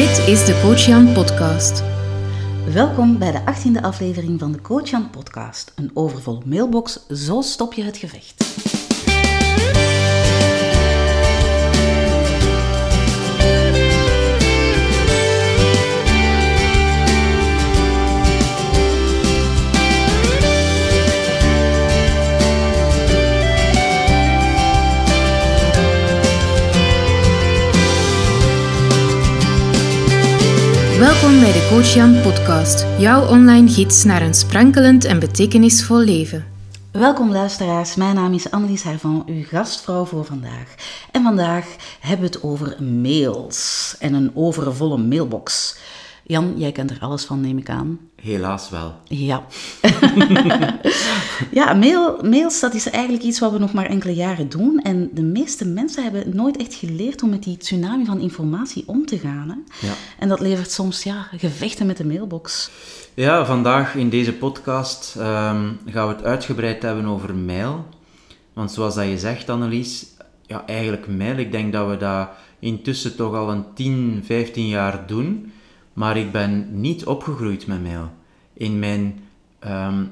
Dit is de Coach Jan Podcast. Welkom bij de 18e aflevering van de Coach Jan Podcast. Een overvolle mailbox, zo stop je het gevecht. Welkom bij de Coach Jan Podcast, jouw online gids naar een sprankelend en betekenisvol leven. Welkom luisteraars, mijn naam is Annelies Hervan, uw gastvrouw voor vandaag. En vandaag hebben we het over mails en een overvolle mailbox. Jan, jij kent er alles van, neem ik aan. Helaas wel. Ja. ja, mail, mails, dat is eigenlijk iets wat we nog maar enkele jaren doen. En de meeste mensen hebben nooit echt geleerd om met die tsunami van informatie om te gaan. Hè? Ja. En dat levert soms ja, gevechten met de mailbox. Ja, vandaag in deze podcast ehm, gaan we het uitgebreid hebben over mail. Want zoals dat je zegt, Annelies, ja, eigenlijk mail, ik denk dat we dat intussen toch al een 10, 15 jaar doen. Maar ik ben niet opgegroeid met mail. In mijn ehm,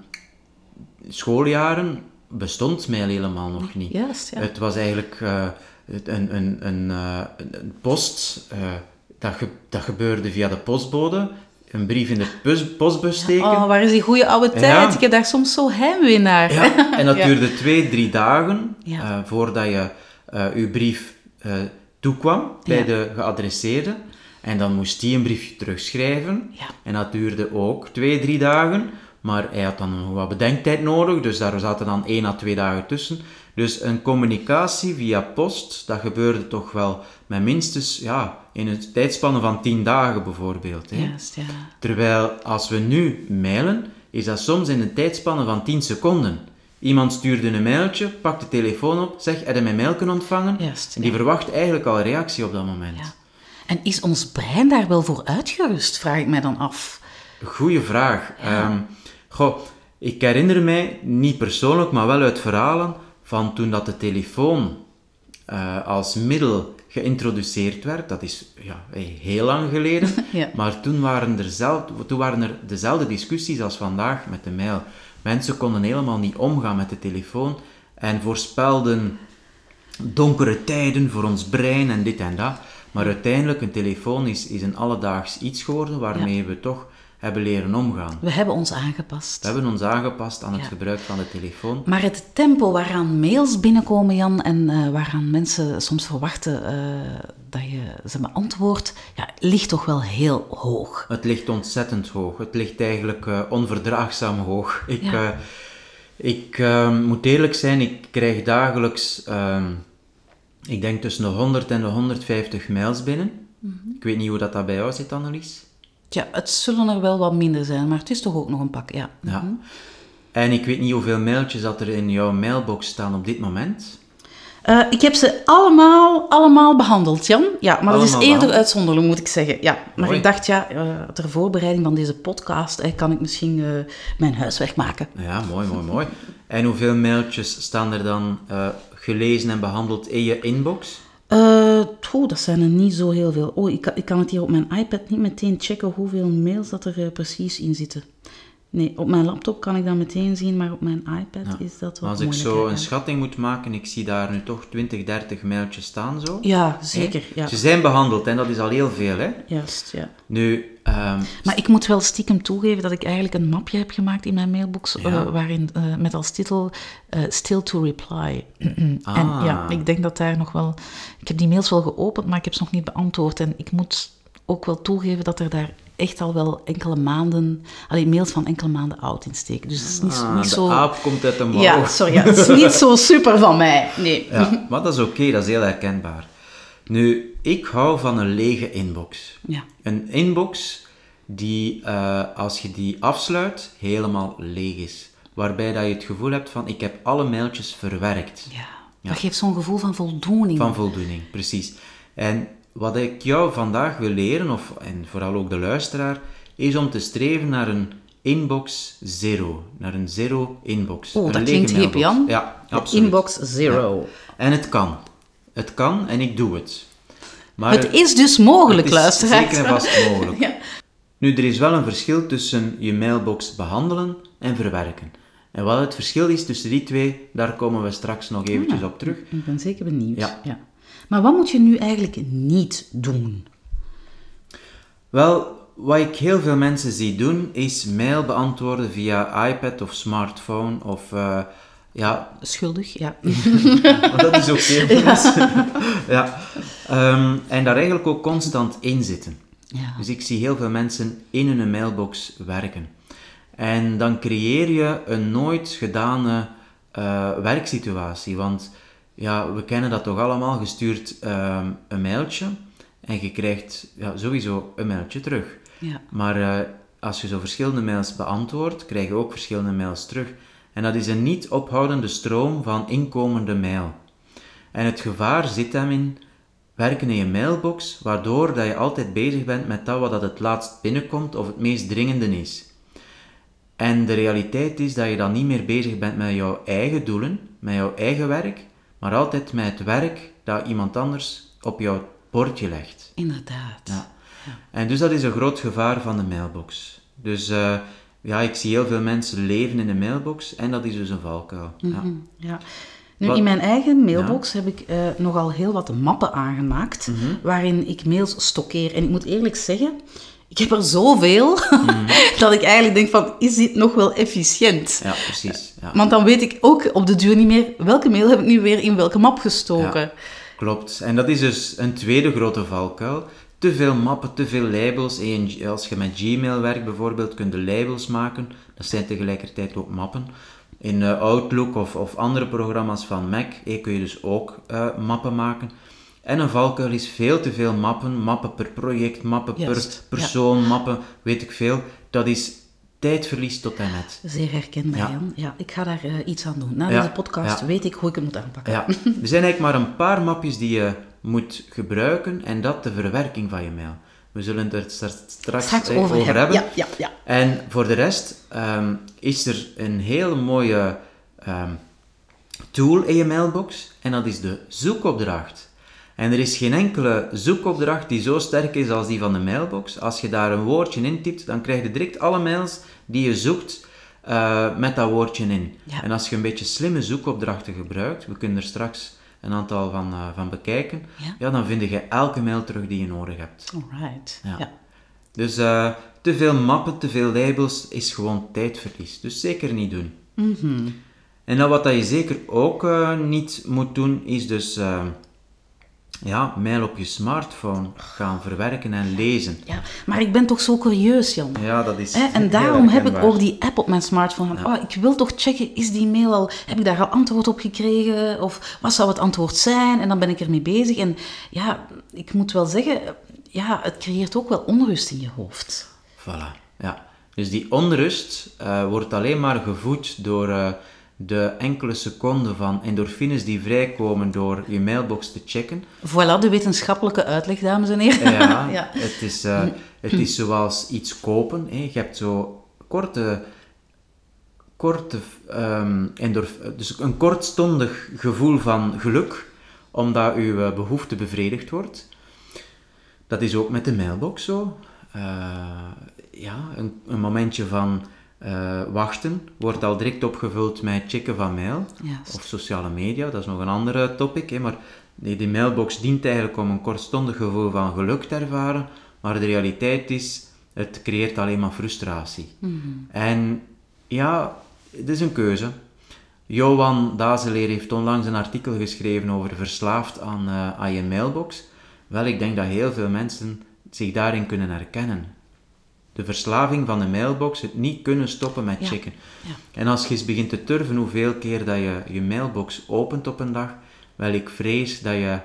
schooljaren bestond mail helemaal nog niet. Ja. Het was eigenlijk eh, een, een, een, eh, een- post, eh, dat, ge- dat gebeurde via de postbode. Een brief in de postbus steken. Oh, waar is die goede oude tijd? Ja. Ik heb daar soms zo heimwee naar. Ja, en dat duurde twee, drie dagen voordat je je brief toekwam bij de geadresseerde. En dan moest die een briefje terugschrijven. Ja. En dat duurde ook twee, drie dagen. Maar hij had dan nog wat bedenktijd nodig, dus daar zaten dan één à twee dagen tussen. Dus een communicatie via post, dat gebeurde toch wel met minstens ja, in een tijdspanne van tien dagen bijvoorbeeld. Hè? Juist, ja. Terwijl als we nu mailen, is dat soms in een tijdspanne van 10 seconden. Iemand stuurde een mailtje, pakt de telefoon op, zegt, heb je mijn mail kunnen ontvangen? Die verwacht eigenlijk al een reactie op dat moment. Ja. En is ons brein daar wel voor uitgerust, vraag ik mij dan af. Goeie vraag. Ehm, goh, ik herinner mij, niet persoonlijk, maar wel uit verhalen, van toen dat de telefoon eh, als middel geïntroduceerd werd. Dat is ja, heel lang geleden. Ja. Maar toen waren, er zelf, toen waren er dezelfde discussies als vandaag met de mail. Mensen konden helemaal niet omgaan met de telefoon en voorspelden donkere tijden voor ons brein en dit en dat. Maar uiteindelijk, een telefoon is, is een alledaags iets geworden waarmee we toch hebben leren omgaan. We hebben ons aangepast. We hebben ons aangepast aan het gebruik van de telefoon. Maar het tempo waaraan mails binnenkomen, Jan, en eh, waaraan mensen soms verwachten eh, dat je ze beantwoordt, ja, ligt toch wel heel hoog. Het ligt ontzettend hoog. Het ligt eigenlijk eh, onverdraagzaam hoog. Ik, Ja. ik moet eerlijk zijn, ik krijg dagelijks, eh, ik denk tussen de 100 en de 150 mails binnen. Mhm. Ik weet niet hoe dat, dat bij jou zit, Annelies. Tja, het zullen er wel wat minder zijn, maar het is toch ook nog een pak, ja. Ja. En ik weet niet hoeveel mailtjes dat er in jouw mailbox staan op dit moment. Eh, ik heb ze allemaal, allemaal behandeld, Jan. Ja, maar dat is eerder uitzonderlijk, moet ik zeggen. Ja, maar Mooi. ik dacht, ja, eh, ter voorbereiding van deze podcast eh, kan ik misschien mijn huiswerk maken. Ja, mooi, mooi, mooi. En hoeveel mailtjes staan er dan gelezen en behandeld in je inbox? Eh, oeh, dat zijn er niet zo heel veel. Oh, ik, kan- ik kan het hier op mijn iPad niet meteen checken hoeveel mails dat er eh, precies in zitten. Nee, op mijn laptop kan ik dat meteen zien, maar op mijn iPad is dat wat Als ik zo een schatting moet maken, ik zie daar nu toch 20, 30 mailtjes staan zo. Ja, zeker. Ja, Ze zijn behandeld en dat is al heel veel, hè. juist, ja. Nu, ehm, Maar ik moet wel stiekem toegeven dat ik eigenlijk een mapje heb gemaakt in mijn mailbox, Ja. eh, waarin eh, met als titel eh, Still to Reply. En Ah. ja, ik denk dat daar nog wel... Ik heb die mails wel geopend, maar ik heb ze nog niet beantwoord. En ik moet ook wel toegeven dat er daar echt al wel enkele maanden... Alleen mails van enkele maanden oud in steken. Dus het is niet, ah, niet de zo... aap komt uit de mouw. Ja, sorry, ja, het is niet zo super van mij. Nee. Ja, maar dat is oké, dat is heel herkenbaar. Nu, ik hou van een lege inbox. Ja. Een inbox die, eh, als je die afsluit, helemaal leeg is. Waarbij dat je het gevoel hebt van, ik heb alle mailtjes verwerkt. Ja, dat geeft zo'n gevoel van voldoening. Van voldoening, precies. En wat ik jou vandaag wil leren, of, en vooral ook de luisteraar, is om te streven naar een inbox zero. Naar een zero inbox. Oh, Een dat klinkt hip, mailbox. Jan. Ja, absoluut. Inbox zero. En het kan. Het kan en ik doe het. Maar het is dus mogelijk, luisteraars. zeker en vast mogelijk. Ja. Nu, er is wel een verschil tussen je mailbox behandelen en verwerken. En wat het verschil is tussen die twee, daar komen we straks nog eventjes op terug. Ik ben zeker benieuwd. Ja. Maar wat moet je nu eigenlijk niet doen? Wel, wat ik heel veel mensen zie doen, is mail beantwoorden via iPad of smartphone of... eh, ja, Schuldig, ja. dat is ook heel veel ja. Ehm, en daar eigenlijk ook constant in zitten. ja. Dus ik zie heel veel mensen in hun mailbox werken. En dan creëer je een nooit gedane eh, werksituatie. Want ja, we kennen dat toch allemaal. Je stuurt ehm, een mailtje en je krijgt ja, sowieso een mailtje terug. Ja. Maar eh, als je zo verschillende mails beantwoordt, krijg je ook verschillende mails terug. En dat is een niet ophoudende stroom van inkomende mail. En het gevaar zit hem in werken in je mailbox, waardoor dat je altijd bezig bent met dat wat dat het laatst binnenkomt of het meest dringende is. En de realiteit is dat je dan niet meer bezig bent met jouw eigen doelen, met jouw eigen werk, maar altijd met het werk dat iemand anders op jouw bordje legt. Inderdaad. Ja. En dus dat is een groot gevaar van de mailbox. Dus eh, ja, ik zie heel veel mensen leven in de mailbox en dat is dus een valkuil. Ja. Mhm, Ja. Nu, Wat- in mijn eigen mailbox heb ik eh, nogal heel wat mappen aangemaakt, Mhm. waarin ik mails stockeer. En ik moet eerlijk zeggen, ik heb er zoveel, Mhm. dat ik eigenlijk denk van, is dit nog wel efficiënt? ja, precies. Ja. Want dan weet ik ook op de duur niet meer, welke mail heb ik nu weer in welke map gestoken. Klopt. En dat is dus een tweede grote valkuil. Te veel mappen, te veel labels. En als je met Gmail werkt bijvoorbeeld, kun je labels maken. Dat zijn tegelijkertijd ook mappen. In eh, Outlook of, of andere programma's van Mac eh, kun je dus ook eh, mappen maken. En een valkuil is veel te veel mappen. Mappen per project, mappen Juist, per ja. persoon, mappen, weet ik veel. Dat is tijdverlies tot en met. Zeer herkenbaar, Ja. Jan. Ja, ik ga daar eh, iets aan doen. Na Ja, deze podcast ja. weet ik hoe ik het moet aanpakken. Ja, er zijn eigenlijk maar een paar mapjes die je moet gebruiken en dat de verwerking van je mail. We zullen het er straks, eh, over, hebben. hebben. Ja, ja, ja. En voor de rest ehm, is er een hele mooie ehm, tool in je mailbox en dat is de zoekopdracht. En er is geen enkele zoekopdracht die zo sterk is als die van de mailbox. Als je daar een woordje in typt, dan krijg je direct alle mails die je zoekt eh, met dat woordje in. Ja. En als je een beetje slimme zoekopdrachten gebruikt, we kunnen er straks een aantal van, eh, van bekijken, Ja. ja. dan vind je elke mail terug die je nodig hebt. Alright. Ja. Ja. Dus eh, te veel mappen, te veel labels is gewoon tijdverlies. Dus zeker niet doen. Mhm. En dan wat dat je zeker ook niet moet doen, is dus ja, mail op je smartphone gaan verwerken en lezen. Ja, maar ik ben toch zo curieus, Jan. Ja, dat is Hè, en daarom heb ik ook die app op mijn smartphone. Van, oh, ik wil toch checken, is die mail al, heb ik daar al antwoord op gekregen? Of wat zou het antwoord zijn? En dan ben ik ermee bezig. En ja, ik moet wel zeggen, ja, het creëert ook wel onrust in je hoofd. Voilà, ja. Dus die onrust eh, wordt alleen maar gevoed door eh, de enkele seconden van endorfines die vrijkomen door je mailbox te checken. Voilà, de wetenschappelijke uitleg, dames en heren. Ja, Ja. Het, is, eh, het is zoals iets kopen. Hè. Je hebt zo korte, korte ehm, endorf, dus een kortstondig gevoel van geluk, omdat uw eh, behoefte bevredigd wordt. Dat is ook met de mailbox zo. Eh, ja, een, een momentje van eh, wachten wordt al direct opgevuld met checken van mail. Of sociale media, dat is nog een andere topic. Hè, maar die, die mailbox dient eigenlijk om een kortstondig gevoel van geluk te ervaren. Maar de realiteit is, het creëert alleen maar frustratie. En ja, het is een keuze. Johan Dazeleer heeft onlangs een artikel geschreven over verslaafd aan, eh, aan je mailbox. Wel, ik denk dat heel veel mensen zich daarin kunnen herkennen. De verslaving van de mailbox, het niet kunnen stoppen met Ja. checken. Ja. En als je eens begint te turven hoeveel keer dat je je mailbox opent op een dag, wel, ik vrees dat je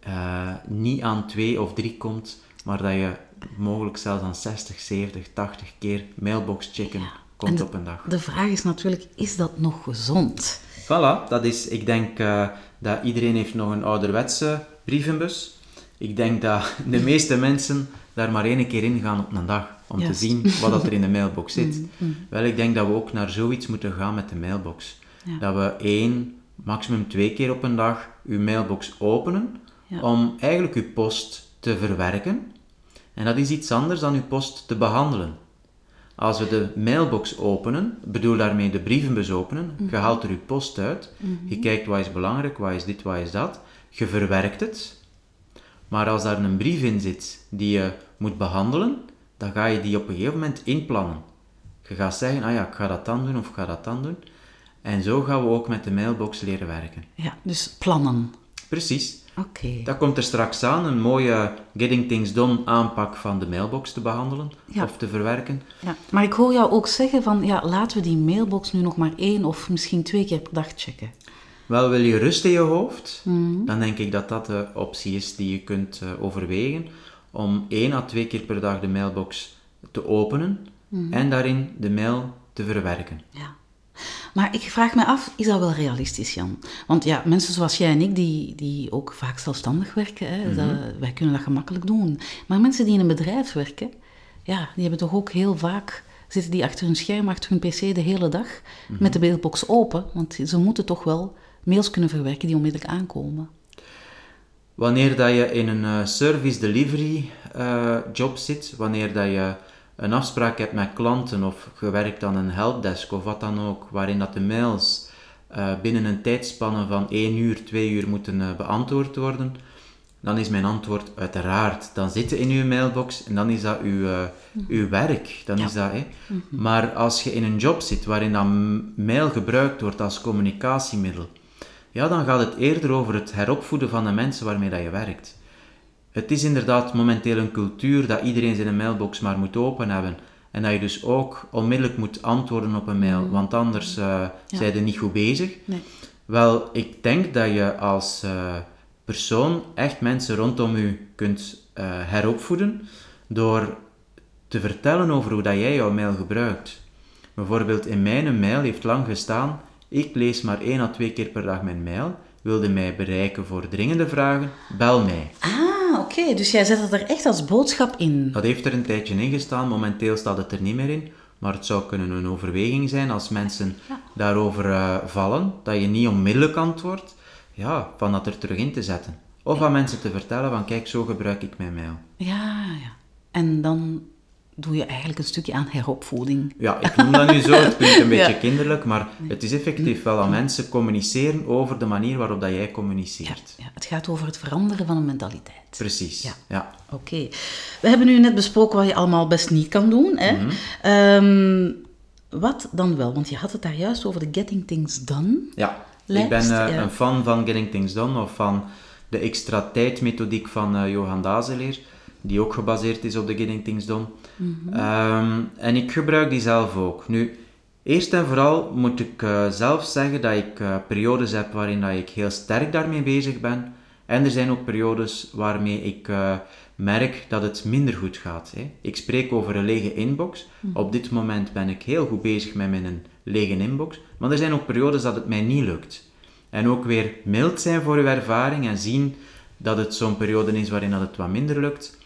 eh, niet aan twee of drie komt, maar dat je mogelijk zelfs aan 60, 70, 80 keer mailbox checken komt op een dag. De vraag is natuurlijk, is dat nog gezond? Voilà, dat is, ik denk eh, dat iedereen heeft nog een ouderwetse brievenbus. Ik denk dat de meeste mensen daar maar één keer in gaan op een dag, om te zien wat dat er in de mailbox zit. Wel, ik denk dat we ook naar zoiets moeten gaan met de mailbox. Ja. Dat we één, maximum twee keer op een dag uw mailbox openen, Ja. om eigenlijk uw post te verwerken. En dat is iets anders dan uw post te behandelen. Als we de mailbox openen, bedoel daarmee de brievenbus openen, je haalt er je post uit, je kijkt wat is belangrijk, wat is dit, wat is dat, je verwerkt het. Maar als daar een brief in zit die je moet behandelen, dan ga je die op een gegeven moment inplannen. Je gaat zeggen, ah ja, ik ga dat dan doen of ik ga dat dan doen. En zo gaan we ook met de mailbox leren werken. Ja, dus plannen. Precies. Oké. Dat komt er straks aan, een mooie Getting Things Done aanpak van de mailbox te behandelen Ja. of te verwerken. Ja, maar ik hoor jou ook zeggen van, ja, laten we die mailbox nu nog maar één of misschien twee keer per dag checken. Wel, wil je rust in je hoofd, Mhm. dan denk ik dat dat de optie is die je kunt eh, overwegen om één à twee keer per dag de mailbox te openen Mhm. en daarin de mail te verwerken. Ja. Maar ik vraag me af, is dat wel realistisch, Jan? Want ja, mensen zoals jij en ik, die, die ook vaak zelfstandig werken, hè, dat, wij kunnen dat gemakkelijk doen. Maar mensen die in een bedrijf werken, ja, die hebben toch ook heel vaak, zitten die achter hun scherm, achter hun pc de hele dag, met de mailbox open. Want ze moeten toch wel mails kunnen verwerken die onmiddellijk aankomen. Wanneer dat je in een eh, service delivery eh, job zit, wanneer dat je een afspraak hebt met klanten of je werkt aan een helpdesk of wat dan ook, waarin dat de mails eh, binnen een tijdspanne van 1 uur, 2 uur moeten beantwoord worden, dan is mijn antwoord uiteraard. Dan zitten in uw mailbox en dan is dat uw, eh, uw werk. Dan is dat, hè. Maar als je in een job zit waarin dat mail gebruikt wordt als communicatiemiddel, ja, dan gaat het eerder over het heropvoeden van de mensen waarmee dat je werkt. Het is inderdaad momenteel een cultuur dat iedereen zijn mailbox maar moet open hebben. En dat je dus ook onmiddellijk moet antwoorden op een mail, want anders eh zijn je niet goed bezig. Nee. Wel, ik denk dat je als eh, persoon echt mensen rondom u kunt eh, heropvoeden door te vertellen over hoe dat jij jouw mail gebruikt. Bijvoorbeeld in mijn mail heeft lang gestaan, ik lees maar één à twee keer per dag mijn mail. Wilde mij bereiken voor dringende vragen, bel mij. Ah, oké. Dus jij zet het er echt als boodschap in. Dat heeft er een tijdje in gestaan, momenteel staat het er niet meer in. Maar het zou kunnen een overweging zijn als mensen daarover eh, vallen, dat je niet onmiddellijk antwoordt, ja, van dat er terug in te zetten. Of aan mensen te vertellen van kijk, zo gebruik ik mijn mail. Ja, ja. En dan doe je eigenlijk een stukje aan heropvoeding. Ja, ik noem dat nu zo, het klinkt een beetje Ja. kinderlijk, maar het is effectief wel aan mensen communiceren over de manier waarop dat jij communiceert. ja, het gaat over het veranderen van een mentaliteit. Precies, Ja. ja. Oké. We hebben nu net besproken wat je allemaal best niet kan doen. Hè? Mhm. Ehm, wat dan wel? Want je had het daar juist over de Getting Things Done. Ja, Lijst, ik ben eh, een fan van Getting Things Done of van de extra tijd methodiek van eh, Johan Dazeleer, die ook gebaseerd is op de Getting Things Done. Mhm. Ehm, en ik gebruik die zelf ook. Nu, eerst en vooral moet ik eh, zelf zeggen dat ik eh, periodes heb waarin dat ik heel sterk daarmee bezig ben. En er zijn ook periodes waarmee ik eh, merk dat het minder goed gaat. Hè. Ik spreek over een lege inbox. Op dit moment ben ik heel goed bezig met mijn lege inbox. Maar er zijn ook periodes dat het mij niet lukt. En ook weer mild zijn voor uw ervaring en zien dat het zo'n periode is waarin dat het wat minder lukt.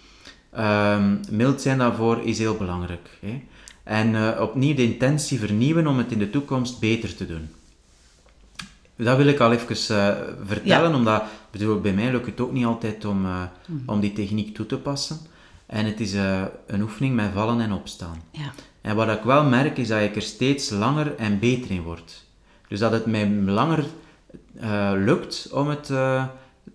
Ehm, mild zijn daarvoor is heel belangrijk. Hè. En eh, opnieuw de intentie vernieuwen om het in de toekomst beter te doen. Dat wil ik al even eh, vertellen, omdat bedoel, bij mij lukt het ook niet altijd om, eh, om die techniek toe te passen. En het is een oefening met vallen en opstaan. Ja. En wat ik wel merk is dat ik er steeds langer en beter in word. Dus dat het mij langer lukt om het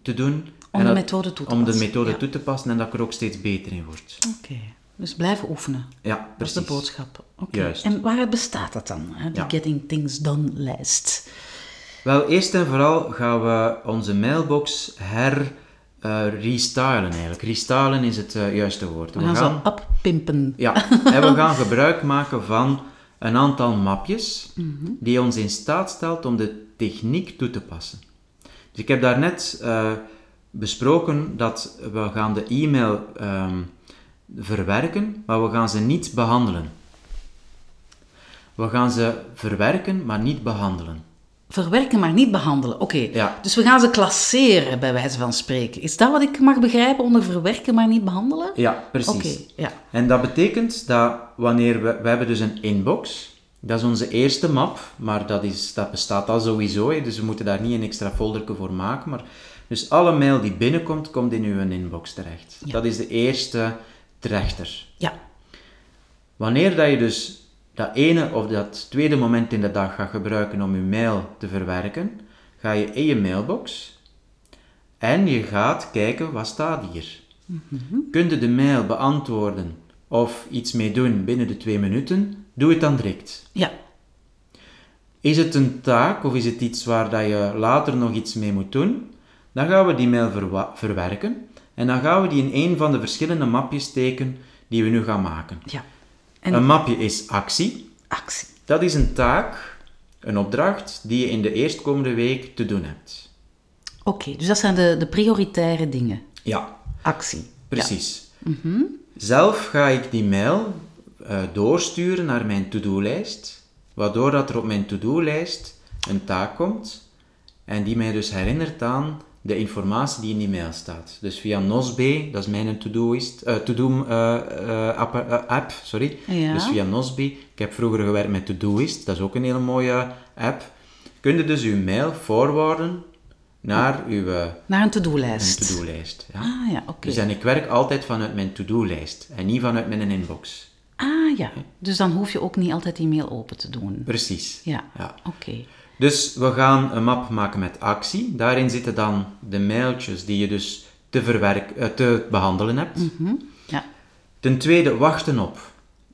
te doen. Om de methode toe te om passen. de methode Ja. toe te passen en dat ik er ook steeds beter in word. Oké. Dus blijven oefenen. Ja, Dat is precies. de boodschap. Juist. En waaruit bestaat dat dan, hè, die Ja. Getting Things Done lijst? Wel, eerst en vooral gaan we onze mailbox her eh, restylen eigenlijk. Restylen is het eh, juiste woord. We gaan ze uppimpen. Ja, en we gaan gebruik maken van een aantal mapjes die ons in staat stelt om de techniek toe te passen. Dus ik heb daarnet eh besproken dat we gaan de e-mail ehm, verwerken, maar we gaan ze niet behandelen. We gaan ze verwerken, maar niet behandelen. Verwerken, maar niet behandelen. Oké. Ja. Dus we gaan ze klasseren, bij wijze van spreken. Is dat wat ik mag begrijpen onder verwerken, maar niet behandelen? Ja, precies. Oké, ja. En dat betekent dat wanneer we... We hebben dus een inbox. Dat is onze eerste map, maar dat, is, dat bestaat al sowieso. hè, Dus we moeten daar niet een extra folder voor maken. Maar Dus alle mail die binnenkomt, komt in uw inbox terecht. Ja. Dat is de eerste trechter. Ja. Wanneer dat je dus dat ene of dat tweede moment in de dag gaat gebruiken om je mail te verwerken, ga je in je mailbox en je gaat kijken wat staat hier. Kun je de mail beantwoorden of iets mee doen binnen de twee minuten, doe het dan direct. Ja. Is het een taak of is het iets waar dat je later nog iets mee moet doen? Dan gaan we die mail verwerken en dan gaan we die in een van de verschillende mapjes steken die we nu gaan maken. Ja. En Een mapje is actie. actie. Dat is een taak, een opdracht die je in de eerstkomende week te doen hebt. Oké, dus dat zijn de, de prioritaire dingen. Ja, Actie. precies. Zelf ga ik die mail eh, doorsturen naar mijn to-do-lijst, waardoor dat er op mijn to-do-lijst een taak komt en die mij dus herinnert aan de informatie die in die mail staat. Dus via Nosbe, dat is mijn to-doist, eh, to-do eh, eh, app, app, sorry. Ja. Dus via Nosbe. Ik heb vroeger gewerkt met Todoist, dat is ook een hele mooie app. Kun je dus uw mail forwarden naar uw eh, Naar een to-do-lijst. to-do-lijst. Ja. Ah ja, oké. Dus en ik werk altijd vanuit mijn to-do-lijst en niet vanuit mijn inbox. Ah ja, dus dan hoef je ook niet altijd die mail open te doen. Precies. Ja, Ja. oké. Dus we gaan een map maken met actie. Daarin zitten dan de mailtjes die je dus te, verwerk, eh, te behandelen hebt. Hm, Ja. Ten tweede, wachten op.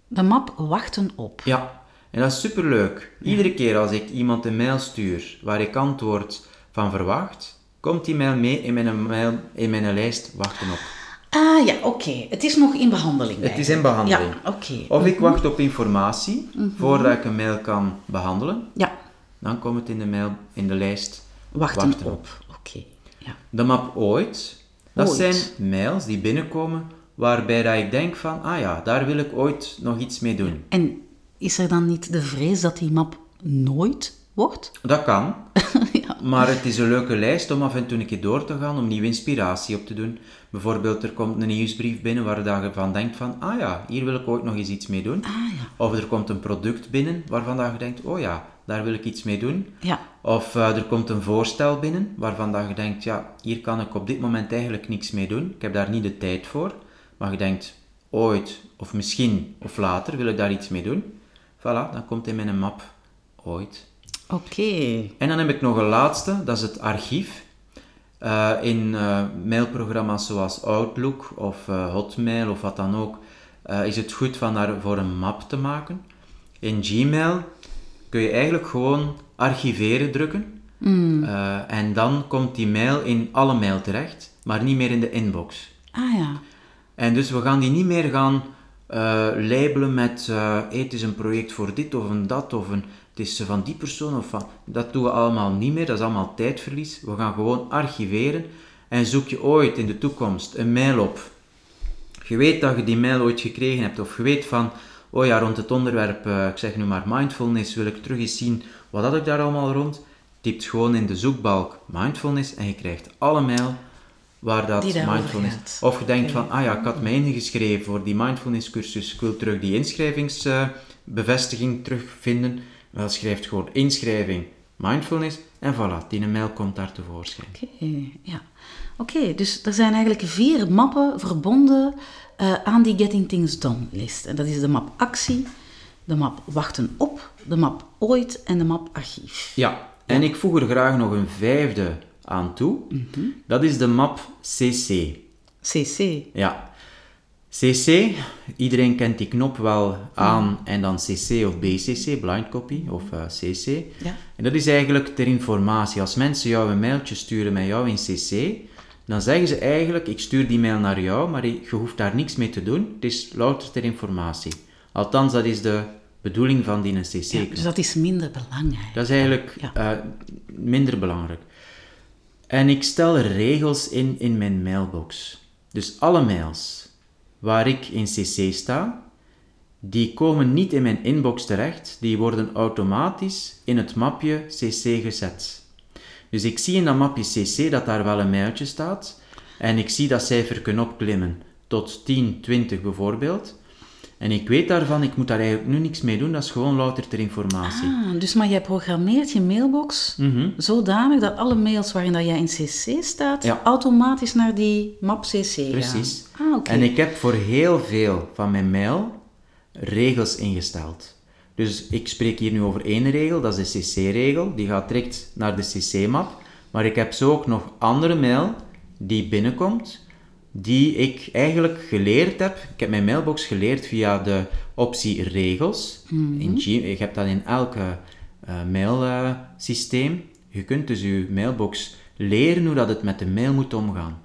De map wachten op. Ja, en dat is superleuk. Iedere keer als ik iemand een mail stuur waar ik antwoord van verwacht, komt die mail mee in mijn, mail, in mijn lijst wachten op. Ah ja, oké. Het is nog in behandeling. Het is in behandeling. Ja, oké. Of ik wacht op informatie voordat ik een mail kan behandelen, Ja, dan komt het in de, mail, in de lijst wachten, Wachten op. Oké. Ja. De map ooit, dat Ooit. zijn mails die binnenkomen waarbij dat ik denk van, ah ja, daar wil ik ooit nog iets mee doen. En is er dan niet de vrees dat die map nooit wordt? Dat kan, maar het is een leuke lijst om af en toe een keer door te gaan, om nieuwe inspiratie op te doen. Bijvoorbeeld, er komt een nieuwsbrief binnen waar je van denkt van, ah ja, hier wil ik ooit nog eens iets mee doen. Ah ja. Of er komt een product binnen waarvan je denkt, oh ja, daar wil ik iets mee doen. Ja. Of eh, er komt een voorstel binnen waarvan dat je denkt, ja, hier kan ik op dit moment eigenlijk niks mee doen. Ik heb daar niet de tijd voor. Maar je denkt, ooit, of misschien, of later wil ik daar iets mee doen. Voilà, dan komt in mijn map ooit. Oké. En dan heb ik nog een laatste, dat is het archief. Eh, in eh, mailprogramma's zoals Outlook of Hotmail of wat dan ook, is het goed van daarvoor een map te maken. In Gmail kun je eigenlijk gewoon archiveren drukken. Eh, en dan komt die mail in alle mail terecht, maar niet meer in de inbox. Ah ja. En dus we gaan die niet meer gaan eh, labelen met eh, hey, het is een project voor dit of een dat of een, het is van die persoon of van... Dat doen we allemaal niet meer, dat is allemaal tijdverlies. We gaan gewoon archiveren en zoek je ooit in de toekomst een mail op. Je weet dat je die mail ooit gekregen hebt of je weet van, oh ja, rond het onderwerp, eh, ik zeg nu maar mindfulness, wil ik terug eens zien, wat had ik daar allemaal rond? Typt gewoon in de zoekbalk mindfulness en je krijgt alle mail waar dat mindfulness... gaat. Of je denkt van, ah ja, ik had mij ingeschreven voor die mindfulness cursus, ik wil terug die inschrijvingsbevestiging terugvinden. Wel, schrijft gewoon inschrijving mindfulness en voilà, die mail komt daar tevoorschijn. Oké, ja. Oké, dus er zijn eigenlijk vier mappen verbonden eh, aan die Getting Things Done list. En dat is de map actie, de map wachten op, de map ooit en de map archief. Ja, en ik voeg er graag nog een vijfde aan toe. Dat is de map CC. CC. Ja. CC, iedereen kent die knop wel aan en dan CC of BCC, blind copy of eh, CC. Ja. En dat is eigenlijk ter informatie. Als mensen jou een mailtje sturen met jou in CC, dan zeggen ze eigenlijk, ik stuur die mail naar jou, maar je hoeft daar niks mee te doen. Het is louter ter informatie. Althans, dat is de bedoeling van die CC. Ja, dus dat is minder belangrijk. Dat is eigenlijk Ja. eh, minder belangrijk. En ik stel regels in in mijn mailbox. Dus alle mails waar ik in CC sta, die komen niet in mijn inbox terecht, die worden automatisch in het mapje CC gezet. Dus ik zie in dat mapje CC dat daar wel een mailtje staat en ik zie dat cijfer kunnen opklimmen tot 10, 20 bijvoorbeeld. En ik weet daarvan, ik moet daar eigenlijk nu niks mee doen, dat is gewoon louter ter informatie. Ah, dus maar jij programmeert je mailbox Mhm. zodanig dat alle mails waarin dat jij in CC staat, Ja. automatisch naar die map CC gaan. Precies. Ah, oké. En ik heb voor heel veel van mijn mail regels ingesteld. Dus ik spreek hier nu over één regel, dat is de CC-regel. Die gaat direct naar de CC-map. Maar ik heb zo ook nog andere mail die binnenkomt, die ik eigenlijk geleerd heb. Ik heb mijn mailbox geleerd via de optie regels. in G je hebt dat in elk eh, mailsysteem. je kunt dus je mailbox leren hoe dat het met de mail moet omgaan.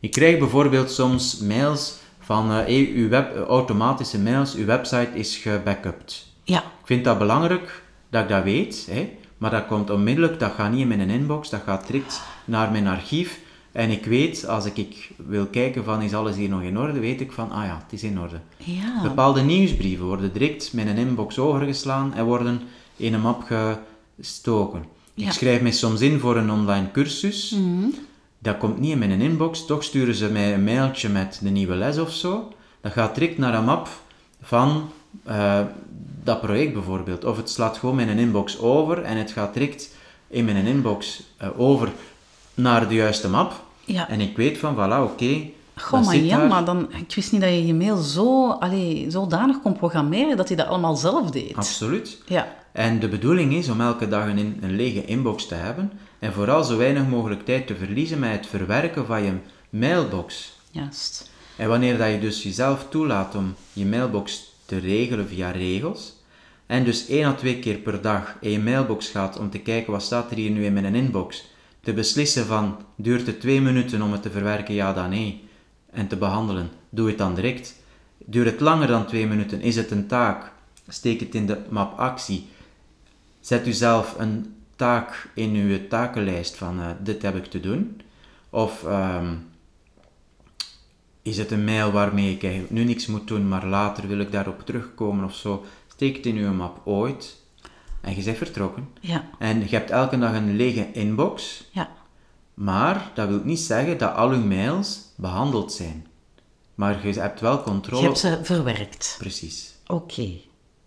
Ik krijg bijvoorbeeld soms mails van eh, hey, uw web, eh, automatische mails, uw website is gebackupt. Ja, Ik vind dat belangrijk dat ik dat weet, hè, maar dat komt onmiddellijk, dat gaat niet in mijn inbox, dat gaat direct naar mijn archief. En ik weet, als ik, ik wil kijken van is alles hier nog in orde, weet ik van, ah ja, het is in orde. ja. Bepaalde nieuwsbrieven worden direct met een inbox overgeslaan en worden in een map gestoken. Ja. Ik schrijf mij soms in voor een online cursus. Dat komt niet in mijn inbox, toch sturen ze mij een mailtje met de nieuwe les of zo. Dat gaat direct naar een map van eh, dat project bijvoorbeeld. Of het slaat gewoon mijn inbox over en het gaat direct in mijn inbox eh, over naar de juiste map. Ja. En ik weet van, voilà, oké. Goh, dat maar zit Jan, daar. maar dan, ik wist niet dat je je mail zo, allee, zodanig kon programmeren dat hij dat allemaal zelf deed. Absoluut. Ja, En de bedoeling is om elke dag een, in- een lege inbox te hebben en vooral zo weinig mogelijk tijd te verliezen met het verwerken van je mailbox. juist. En wanneer dat je dus jezelf toelaat om je mailbox te regelen via regels, en dus één à twee keer per dag je mailbox gaat om te kijken wat staat er hier nu in mijn inbox, te beslissen van duurt het twee minuten om het te verwerken, ja dan nee, en te behandelen, doe het dan direct. Duurt het langer dan twee minuten, is het een taak, steek het in de map actie. Zet u zelf een taak in uw takenlijst van eh, dit heb ik te doen. Of ehm, is het een mail waarmee ik eigenlijk nu niks moet doen, maar later wil ik daarop terugkomen of zo. Steek het in uw map ooit en je bent vertrokken. Ja, En je hebt elke dag een lege inbox, ja. maar dat wil niet zeggen dat al uw mails behandeld zijn. Maar je hebt wel controle. Je hebt ze verwerkt. Precies. Oké,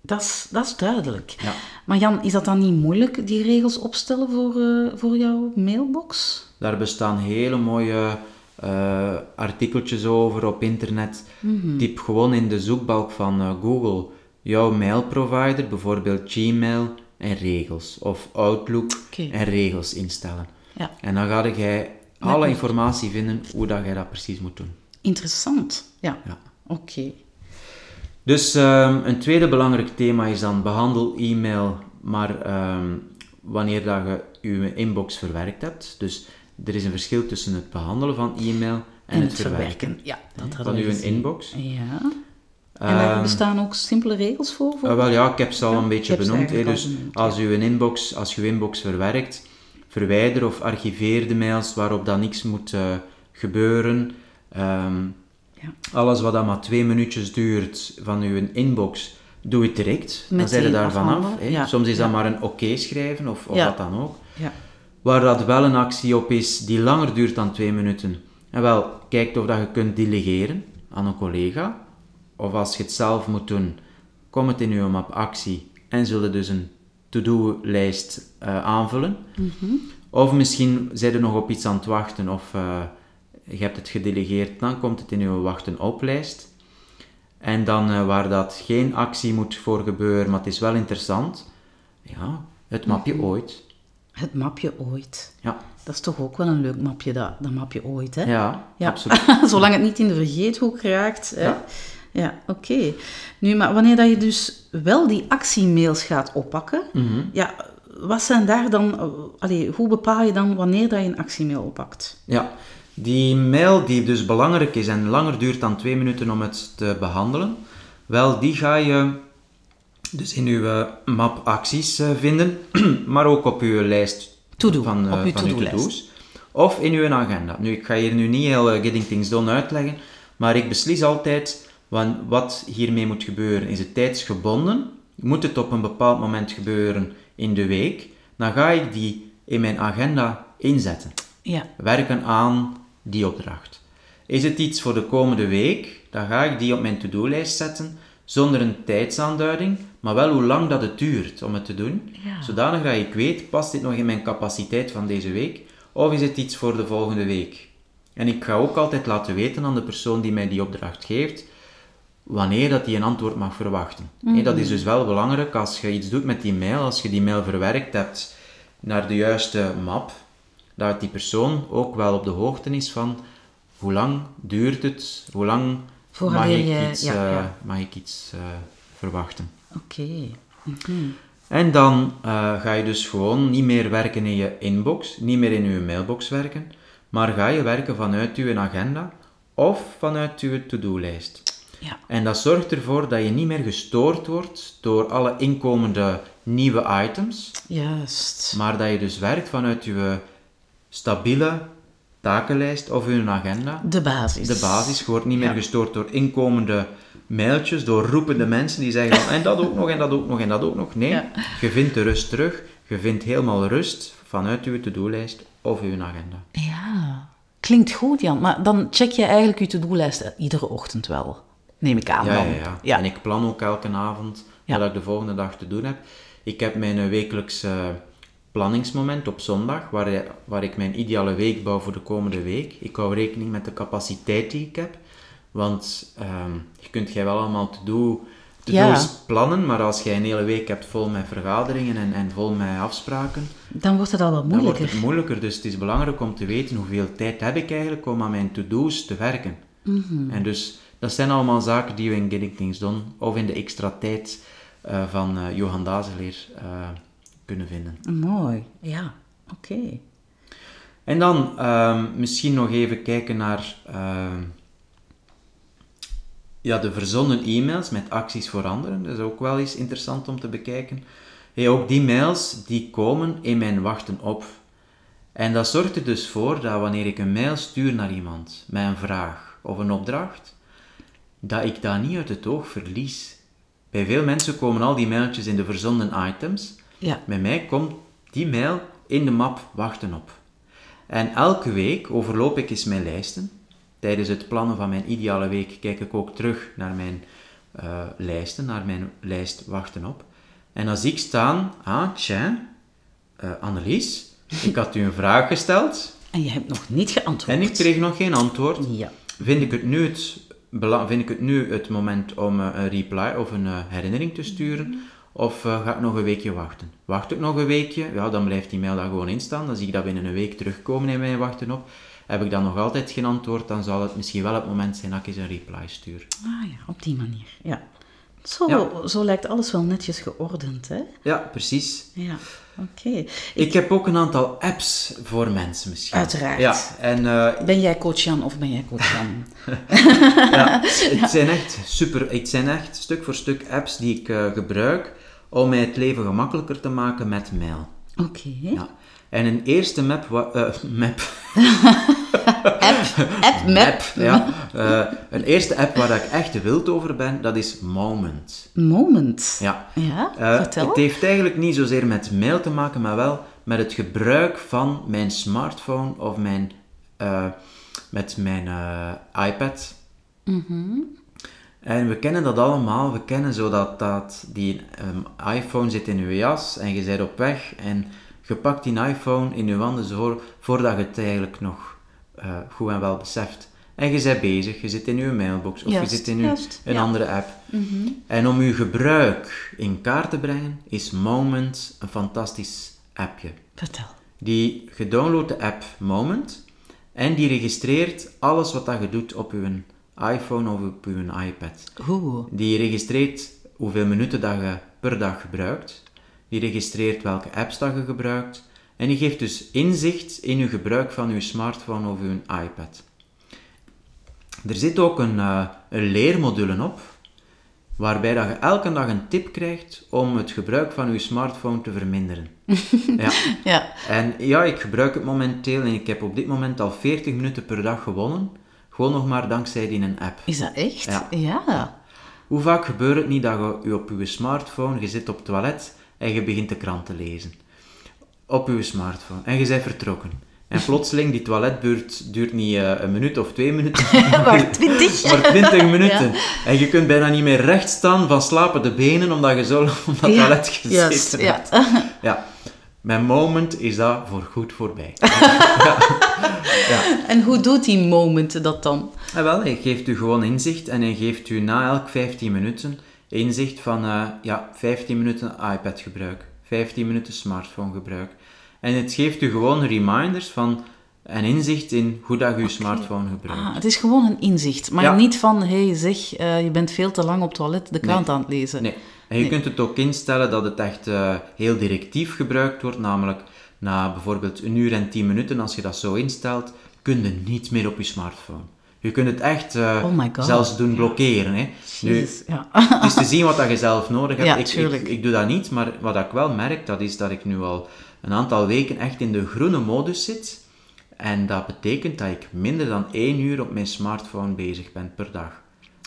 dat is- dat is duidelijk. Ja. Maar Jan, is dat dan niet moeilijk, die regels opstellen voor, eh, voor jouw mailbox? Daar bestaan hele mooie eh, artikeltjes over op internet. Mhm. Typ gewoon in de zoekbalk van eh, Google jouw mailprovider, bijvoorbeeld Gmail en regels. Of Outlook en regels instellen. Ja. En dan ga jij alle informatie vinden hoe dat jij dat precies moet doen. Interessant. Ja, Ja. oké. Dus ehm, een tweede belangrijk thema is dan behandel e-mail, maar ehm, wanneer dat je je inbox verwerkt hebt. Dus er is een verschil tussen het behandelen van e-mail en, het, verwerken. Ja, dat hadden van we uw inbox. Ja. En daar Ehm, bestaan ook simpele regels voor? voor? Ah, wel ja, ik heb ze al een beetje benoemd. Dus benoemd, als, u een inbox, als je uw inbox verwerkt, verwijder of archiveer de mails waarop dat niks moet eh, gebeuren. Ehm, Ja. Alles wat dan maar twee minuutjes duurt van uw inbox, doe het direct. dan zijn je daarvan af. afhandelen, hè. ja. Soms is dat Ja. maar een oké schrijven of, of Ja. wat dan ook. Ja. Waar dat wel een actie op is die langer duurt dan twee minuten. En wel, kijk of dat je kunt delegeren aan een collega. Of als je het zelf moet doen, kom het in je map actie en zullen dus een to-do-lijst eh, aanvullen. Of misschien zijn er nog op iets aan het wachten of eh, je hebt het gedelegeerd, dan komt het in je wachten-op-lijst. En dan eh, waar dat geen actie moet voor gebeuren, maar het is wel interessant, ja, het mapje ooit. Het mapje ooit. Ja, Dat is toch ook wel een leuk mapje, dat, dat mapje ooit, hè? ja, Ja. absoluut. Zolang het niet in de vergeethoek raakt. Hè? Ja. Ja, oké. Nu, maar wanneer dat je dus wel die actiemails gaat oppakken, Mhm. ja, wat zijn daar dan... allee, hoe bepaal je dan wanneer dat je een actiemail oppakt? Ja, die mail die dus belangrijk is en langer duurt dan twee minuten om het te behandelen, wel, die ga je dus in uw eh, map acties eh, vinden, maar ook op uw lijst van, eh, op uw van uw to-do's. Of in uw agenda. Nu, ik ga hier nu niet heel Getting Things Done uitleggen, maar ik beslis altijd wat hiermee moet gebeuren. Is het tijdsgebonden? Moet het op een bepaald moment gebeuren in de week? Dan ga ik die in mijn agenda inzetten Ja, werken aan die opdracht. Is het iets voor de komende week, dan ga ik die op mijn to-do-lijst zetten, zonder een tijdsaanduiding, maar wel hoe lang dat het duurt om het te doen. Ja. Zodanig dat ik weet, past dit nog in mijn capaciteit van deze week, of is het iets voor de volgende week? En ik ga ook altijd laten weten aan de persoon die mij die opdracht geeft, wanneer dat die een antwoord mag verwachten. Hé, dat is dus wel belangrijk als je iets doet met die mail, als je die mail verwerkt hebt naar de juiste map, dat die persoon ook wel op de hoogte is van hoe lang duurt het, hoe lang mag ik, iets, ja, eh, ja. mag ik iets eh, verwachten. Oké. En dan eh, ga je dus gewoon niet meer werken in je inbox, niet meer in je mailbox werken, maar ga je werken vanuit je agenda of vanuit je to-do-lijst. Ja. En dat zorgt ervoor dat je niet meer gestoord wordt door alle inkomende nieuwe items, Juist. maar dat je dus werkt vanuit je stabiele takenlijst of je agenda. De basis. De basis. Je wordt niet meer gestoord door inkomende mailtjes, door roepende mensen die zeggen van en dat ook nog, en dat ook nog, en dat ook nog. Nee, Ja. je vindt de rust terug. Je vindt helemaal rust vanuit je to-do-lijst of je agenda. Ja. Klinkt goed, Jan. Maar dan check je eigenlijk je to-do-lijst eh, iedere ochtend wel. Neem ik aan Ja, dan. ja, ja, En ik plan ook elke avond Ja. wat ik de volgende dag te doen heb. Ik heb mijn wekelijkse planningsmoment op zondag, waar, waar ik mijn ideale week bouw voor de komende week. Ik hou rekening met de capaciteit die ik heb. Want ehm, je kunt jij wel allemaal to-do Ja. to-do's plannen, maar als jij een hele week hebt vol met vergaderingen en, en vol met afspraken, Dan wordt het al wat dan wordt moeilijker. het moeilijker. Dus het is belangrijk om te weten hoeveel tijd heb ik eigenlijk om aan mijn to-do's te werken. Mhm. En dus dat zijn allemaal zaken die we in Getting Things Done of in de extra tijd eh, van eh, Johan Dazeleer eh, kunnen vinden. Mooi. Ja. Oké. En dan ehm, misschien nog even kijken naar ehm, ja, de verzonnen e-mails met acties voor anderen. Dat is ook wel eens interessant om te bekijken. Hey, ook die mails die komen in mijn wachten op. En dat zorgt er dus voor dat wanneer ik een mail stuur naar iemand met een vraag of een opdracht, dat ik dat niet uit het oog verlies. Bij veel mensen komen al die mailtjes in de verzonden items. Ja. Bij mij komt die mail in de map wachten op. En elke week overloop ik eens mijn lijsten. Tijdens het plannen van mijn ideale week kijk ik ook terug naar mijn eh, lijsten, naar mijn lijst wachten op. En dan zie ik staan, ah, tja, eh, Annelies, ik had u een vraag gesteld En je hebt nog niet geantwoord. en ik kreeg nog geen antwoord. Ja. Vind ik het nu het, vind ik het, nu het moment om eh, een reply of een herinnering te sturen? Of eh, ga ik nog een weekje wachten? Wacht ik nog een weekje? Ja, dan blijft die mail daar gewoon in staan. Dan zie ik dat binnen een week terugkomen in mijn wachten op. Heb ik dan nog altijd geen antwoord, dan zal het misschien wel het moment zijn dat ik eens een reply stuur. Ah ja, op die manier. Ja. Zo, Ja. zo lijkt alles wel netjes geordend, hè? Ja, precies. Ja. Oké. Ik heb ook een aantal apps voor mensen misschien. Uiteraard. Ja, en eh, Ben jij coach Jan of ben jij coach Jan? ja, het zijn echt super, het zijn echt stuk voor stuk apps die ik eh, gebruik om mij het leven gemakkelijker te maken met mail. Oké. Ja. En een eerste map, wa- eh, map, App, app, map. ja, eh, een eerste app waar ik echt wild over ben, dat is Moment. Moment. Ja. Ja, Eh, vertel. het heeft eigenlijk niet zozeer met mail te maken, maar wel met het gebruik van mijn smartphone of mijn, met mijn iPad. En we kennen dat allemaal. We kennen zo dat, dat die ehm, iPhone zit in je jas en je bent op weg en je pakt die iPhone in je handen zo voordat je het eigenlijk nog eh, goed en wel beseft. En je bent bezig, je zit in je mailbox of je zit in je, een ja. andere app. En om je gebruik in kaart te brengen, is Moment een fantastisch appje. Vertel. Die gedownload de app Moment en die registreert alles wat dat je doet op je iPhone of op je iPad. Oeh. Die registreert hoeveel minuten dat je per dag gebruikt. Die registreert welke apps dat je gebruikt. En die geeft dus inzicht in je gebruik van je smartphone of je iPad. Er zit ook een, eh, een leermodule op, waarbij dat je elke dag een tip krijgt om het gebruik van je smartphone te verminderen. ja. Ja. En ja, ik gebruik het momenteel en ik heb op dit moment al 40 minuten per dag gewonnen. Gewoon nog maar dankzij die een app. Is dat echt? Ja. ja. Hoe vaak gebeurt het niet dat je, je op je smartphone, je zit op het toilet en je begint de krant te lezen? Op je smartphone. En je bent vertrokken. En plotseling, die toiletbeurt duurt niet eh, een minuut of twee minuten, maar twintig. maar twintig minuten. En je kunt bijna niet meer recht staan van slapen de benen, omdat je zo op dat Ja, toilet gezeten hebt. ja. Ja. Mijn moment is dat voor goed voorbij. En hoe doet die moment dat dan? En wel, hij geeft u gewoon inzicht en hij geeft u na elk 15 minuten inzicht van eh, ja, 15 minuten iPad-gebruik, 15 minuten smartphone-gebruik. En het geeft u gewoon reminders van en inzicht in hoe dat je je smartphone gebruikt. Ah, het is gewoon een inzicht, maar Ja. niet van, hey zeg, eh, je bent veel te lang op het toilet de krant Nee. aan het lezen. Nee. En je Nee. kunt het ook instellen dat het echt eh, heel directief gebruikt wordt, namelijk na bijvoorbeeld een uur en 10 minuten, als je dat zo instelt, kun je niet meer op je smartphone. Je kunt het echt eh, Oh zelfs doen blokkeren. Hè. Nu, ja. Het is te zien wat dat je zelf nodig hebt. Ja, ik, ik, ik doe dat niet, maar wat ik wel merk, dat is dat ik nu al een aantal weken echt in de groene modus zit. En dat betekent dat ik minder dan één uur op mijn smartphone bezig ben per dag.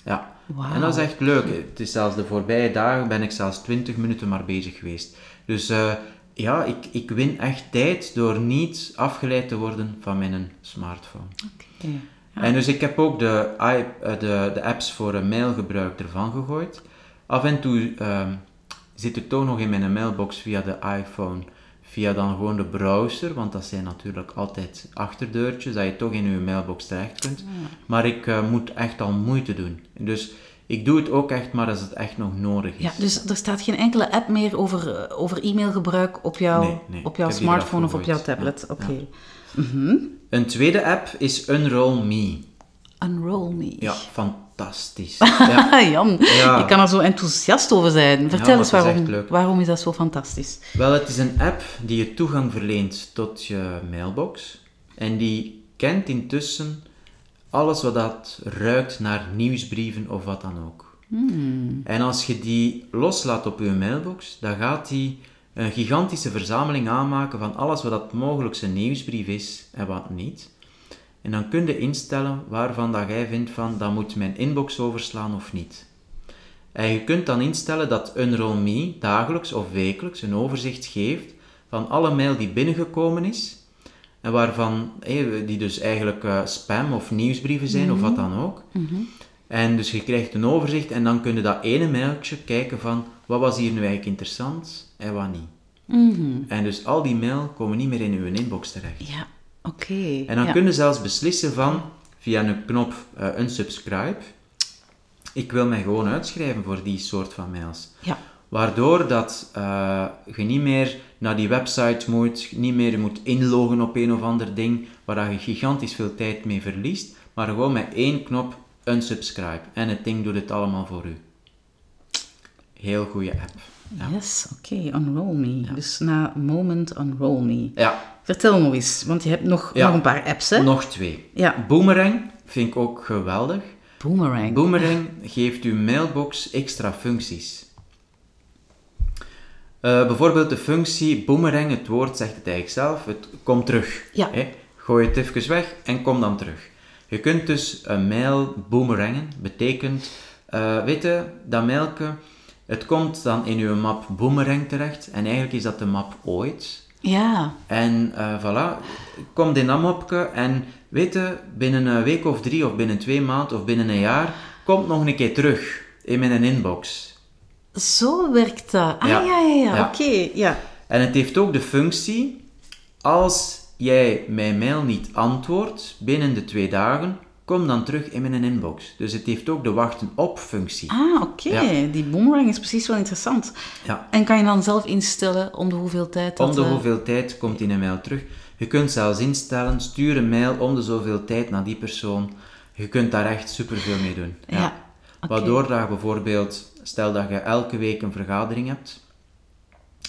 Ja, en dat is echt leuk. Het is zelfs de voorbije dagen ben ik zelfs 20 minuten maar bezig geweest. Dus eh, ja, ik, ik win echt tijd door niet afgeleid te worden van mijn smartphone. Oké. En dus ik heb ook de, eh, de, de apps voor een mailgebruik ervan gegooid. Af en toe ehm, zit het toch nog in mijn mailbox via de iPhone, via dan gewoon de browser, want dat zijn natuurlijk altijd achterdeurtjes, dat je toch in je mailbox terecht kunt. Maar ik eh, moet echt al moeite doen. Dus ik doe het ook echt maar als het echt nog nodig is. Ja, dus er staat geen enkele app meer over, eh, over e-mailgebruik op jouw, Nee, nee, op jouw smartphone of op jouw tablet. Ja, Oké. Een tweede app is Unroll Me. Unroll me. Ja, fantastisch. Ja. Jan, Ja. je kan er zo enthousiast over zijn. Vertel eens is waarom, waarom is dat zo fantastisch? Wel, het is een app die je toegang verleent tot je mailbox. En die kent intussen alles wat dat ruikt naar nieuwsbrieven of wat dan ook. En als je die loslaat op je mailbox, dan gaat die een gigantische verzameling aanmaken van alles wat dat mogelijk een nieuwsbrief is en wat niet. En dan kun je instellen waarvan dat jij vindt van dat moet mijn inbox overslaan of niet. En je kunt dan instellen dat Unroll Me dagelijks of wekelijks een overzicht geeft van alle mail die binnengekomen is. En waarvan, die dus eigenlijk eh, spam of nieuwsbrieven zijn of wat dan ook. En dus je krijgt een overzicht en dan kun je dat ene mailtje kijken van wat was hier nu eigenlijk interessant en wat niet. En dus al die mail komen niet meer in uw inbox terecht. Ja, oké. En dan ja. kun je zelfs beslissen van, via een knop eh, unsubscribe, ik wil mij gewoon uitschrijven voor die soort van mails. Ja. Waardoor dat eh, je niet meer naar die website moet, niet meer moet inloggen op een of ander ding, waar je gigantisch veel tijd mee verliest, maar gewoon met één knop unsubscribe. En het ding doet het allemaal voor u. Heel goede app. Ja. Yes, oké, unroll me. Dus na moment unroll me. ja, Vertel nog eens, want je hebt nog, Ja. nog een paar apps, hè? nog twee. Ja, Boomerang vind ik ook geweldig. Boomerang. Boomerang geeft uw mailbox extra functies. Eh, bijvoorbeeld de functie boomerang, het woord zegt het eigenlijk zelf, het komt terug. Ja. Hè? Gooi het even weg en kom dan terug. Je kunt dus een mail boomerangen, betekent, eh weet je, dat mailke, het komt dan in uw map boomerang terecht en eigenlijk is dat de map ooit. Ja, En eh voilà, komt in dat mapje en weet je, binnen een week of drie of binnen twee maanden of binnen een jaar, komt nog een keer terug in mijn inbox. zo werkt dat. Ah, Ja. ja, ja, ja, Ja. oké, ja. En het heeft ook de functie, als jij mijn mail niet antwoordt binnen de twee dagen, kom dan terug in mijn inbox. Dus het heeft ook de wachten op functie. Ah, oké. Ja. Die boomerang is precies wel interessant. Ja. En kan je dan zelf instellen om de hoeveel tijd dat... Om de eh, hoeveel tijd komt die een mail terug. Je kunt zelfs instellen, stuur een mail om de zoveel tijd naar die persoon. Je kunt daar echt superveel mee doen. Ja. Waardoor dat je bijvoorbeeld, stel dat je elke week een vergadering hebt,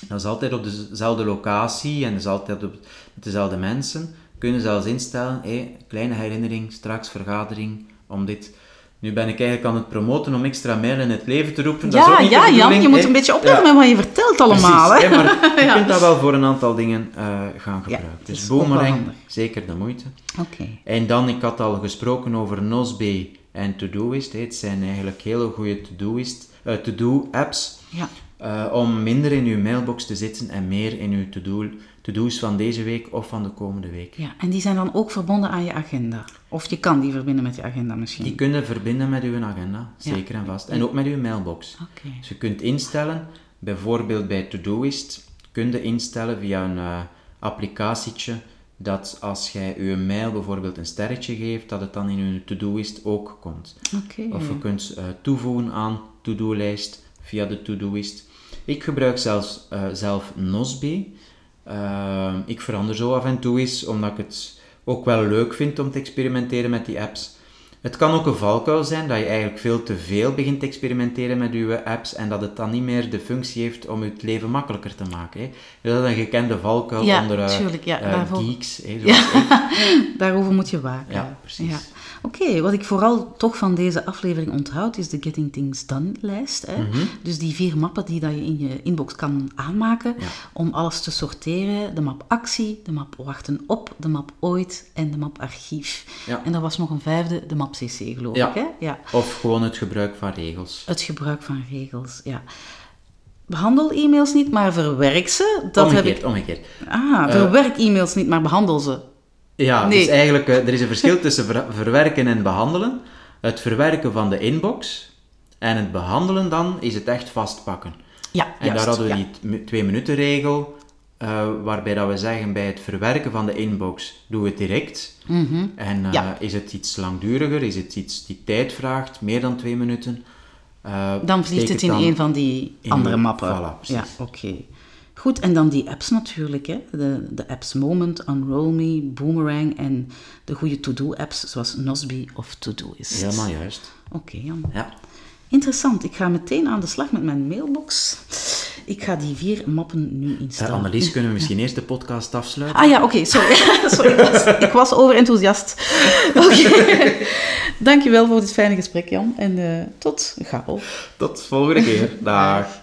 dat is altijd op dezelfde locatie en dat is altijd op, dezelfde mensen, kun je zelfs instellen, kleine herinnering, straks vergadering, om dit... Nu ben ik eigenlijk aan het promoten om extra mail in het leven te roepen. dat is ook Ja, niet de ja, Jan, je moet een beetje opletten Ja. met wat je vertelt allemaal, Precies, hè. maar je Ja. kunt dat wel voor een aantal dingen eh, gaan gebruiken. dus Boomerang, zeker de moeite. Oké. En dan, ik had al gesproken over Nozbe en Todoist. Het zijn eigenlijk hele goede To-Doist- eh, To-Do-apps Ja. eh, om minder in uw mailbox te zitten en meer in uw To-Do to-do's van deze week of van de komende week. Ja, en die zijn dan ook verbonden aan je agenda. Of je kan die verbinden met je agenda misschien. Die kunnen verbinden met uw agenda, zeker en vast. En ook met uw mailbox. Oké. Dus je kunt instellen, bijvoorbeeld bij Todoist, kun je instellen via een uh, applicatietje dat als jij je mail bijvoorbeeld een sterretje geeft, dat het dan in je Todoist ook komt. Oké. Of je kunt uh, toevoegen aan to-do-lijst via de Todoist. Ik gebruik zelfs, uh, zelf Nozbe. Uh, ik verander zo af en toe eens, omdat ik het ook wel leuk vind om te experimenteren met die apps. Het kan ook een valkuil zijn dat je eigenlijk veel te veel begint te experimenteren met je apps en dat het dan niet meer de functie heeft om je het leven makkelijker te maken. Hè. Dat is een gekende valkuil ja, onder tuurlijk, ja, uh, daarvoor... geeks. Hè, ja. Daarover moet je waken. Ja, precies. Oké, okay, wat ik vooral toch van deze aflevering onthoud, is de Getting Things Done lijst. Hè? Mm -hmm. Dus die vier mappen die dat je in je inbox kan aanmaken ja. om alles te sorteren. De map actie, de map wachten op, de map ooit en de map archief. Ja. En er was nog een vijfde, de map cc geloof ja. ik. Hè? Ja. Of gewoon het gebruik van regels. Het gebruik van regels, ja. Behandel e-mails niet, maar verwerk ze. Dat omgekeerd, heb ik... omgekeerd. Ah, verwerk uh, e-mails niet, maar behandel ze. Ja, nee. dus eigenlijk, er is een verschil tussen ver verwerken en behandelen. Het verwerken van de inbox en het behandelen dan is het echt vastpakken. Ja, En juist, daar hadden we ja. die twee minuten regel, uh, waarbij dat we zeggen bij het verwerken van de inbox doen we het direct. Mm -hmm. En uh, ja. is het iets langduriger, is het iets die tijd vraagt, meer dan twee minuten, uh, dan vliegt het in een van die andere mappen. Voilà, precies. ja, oké. Okay. Goed, en dan die apps natuurlijk. Hè. De, de apps Moment, Unroll Me, Boomerang en de goede to-do-apps zoals Nozbe of Todoist. Helemaal juist. Oké, okay, Jan. Ja. Interessant. Ik ga meteen aan de slag met mijn mailbox. Ik ga die vier mappen nu instellen. Uh, Annelies, kunnen we misschien ja. eerst de podcast afsluiten? Ah ja, oké, okay, sorry. sorry ik, was, ik was overenthousiast. Oké. Okay. Dankjewel voor dit fijne gesprek, Jan. En uh, tot gauw. Tot de volgende keer. Dag.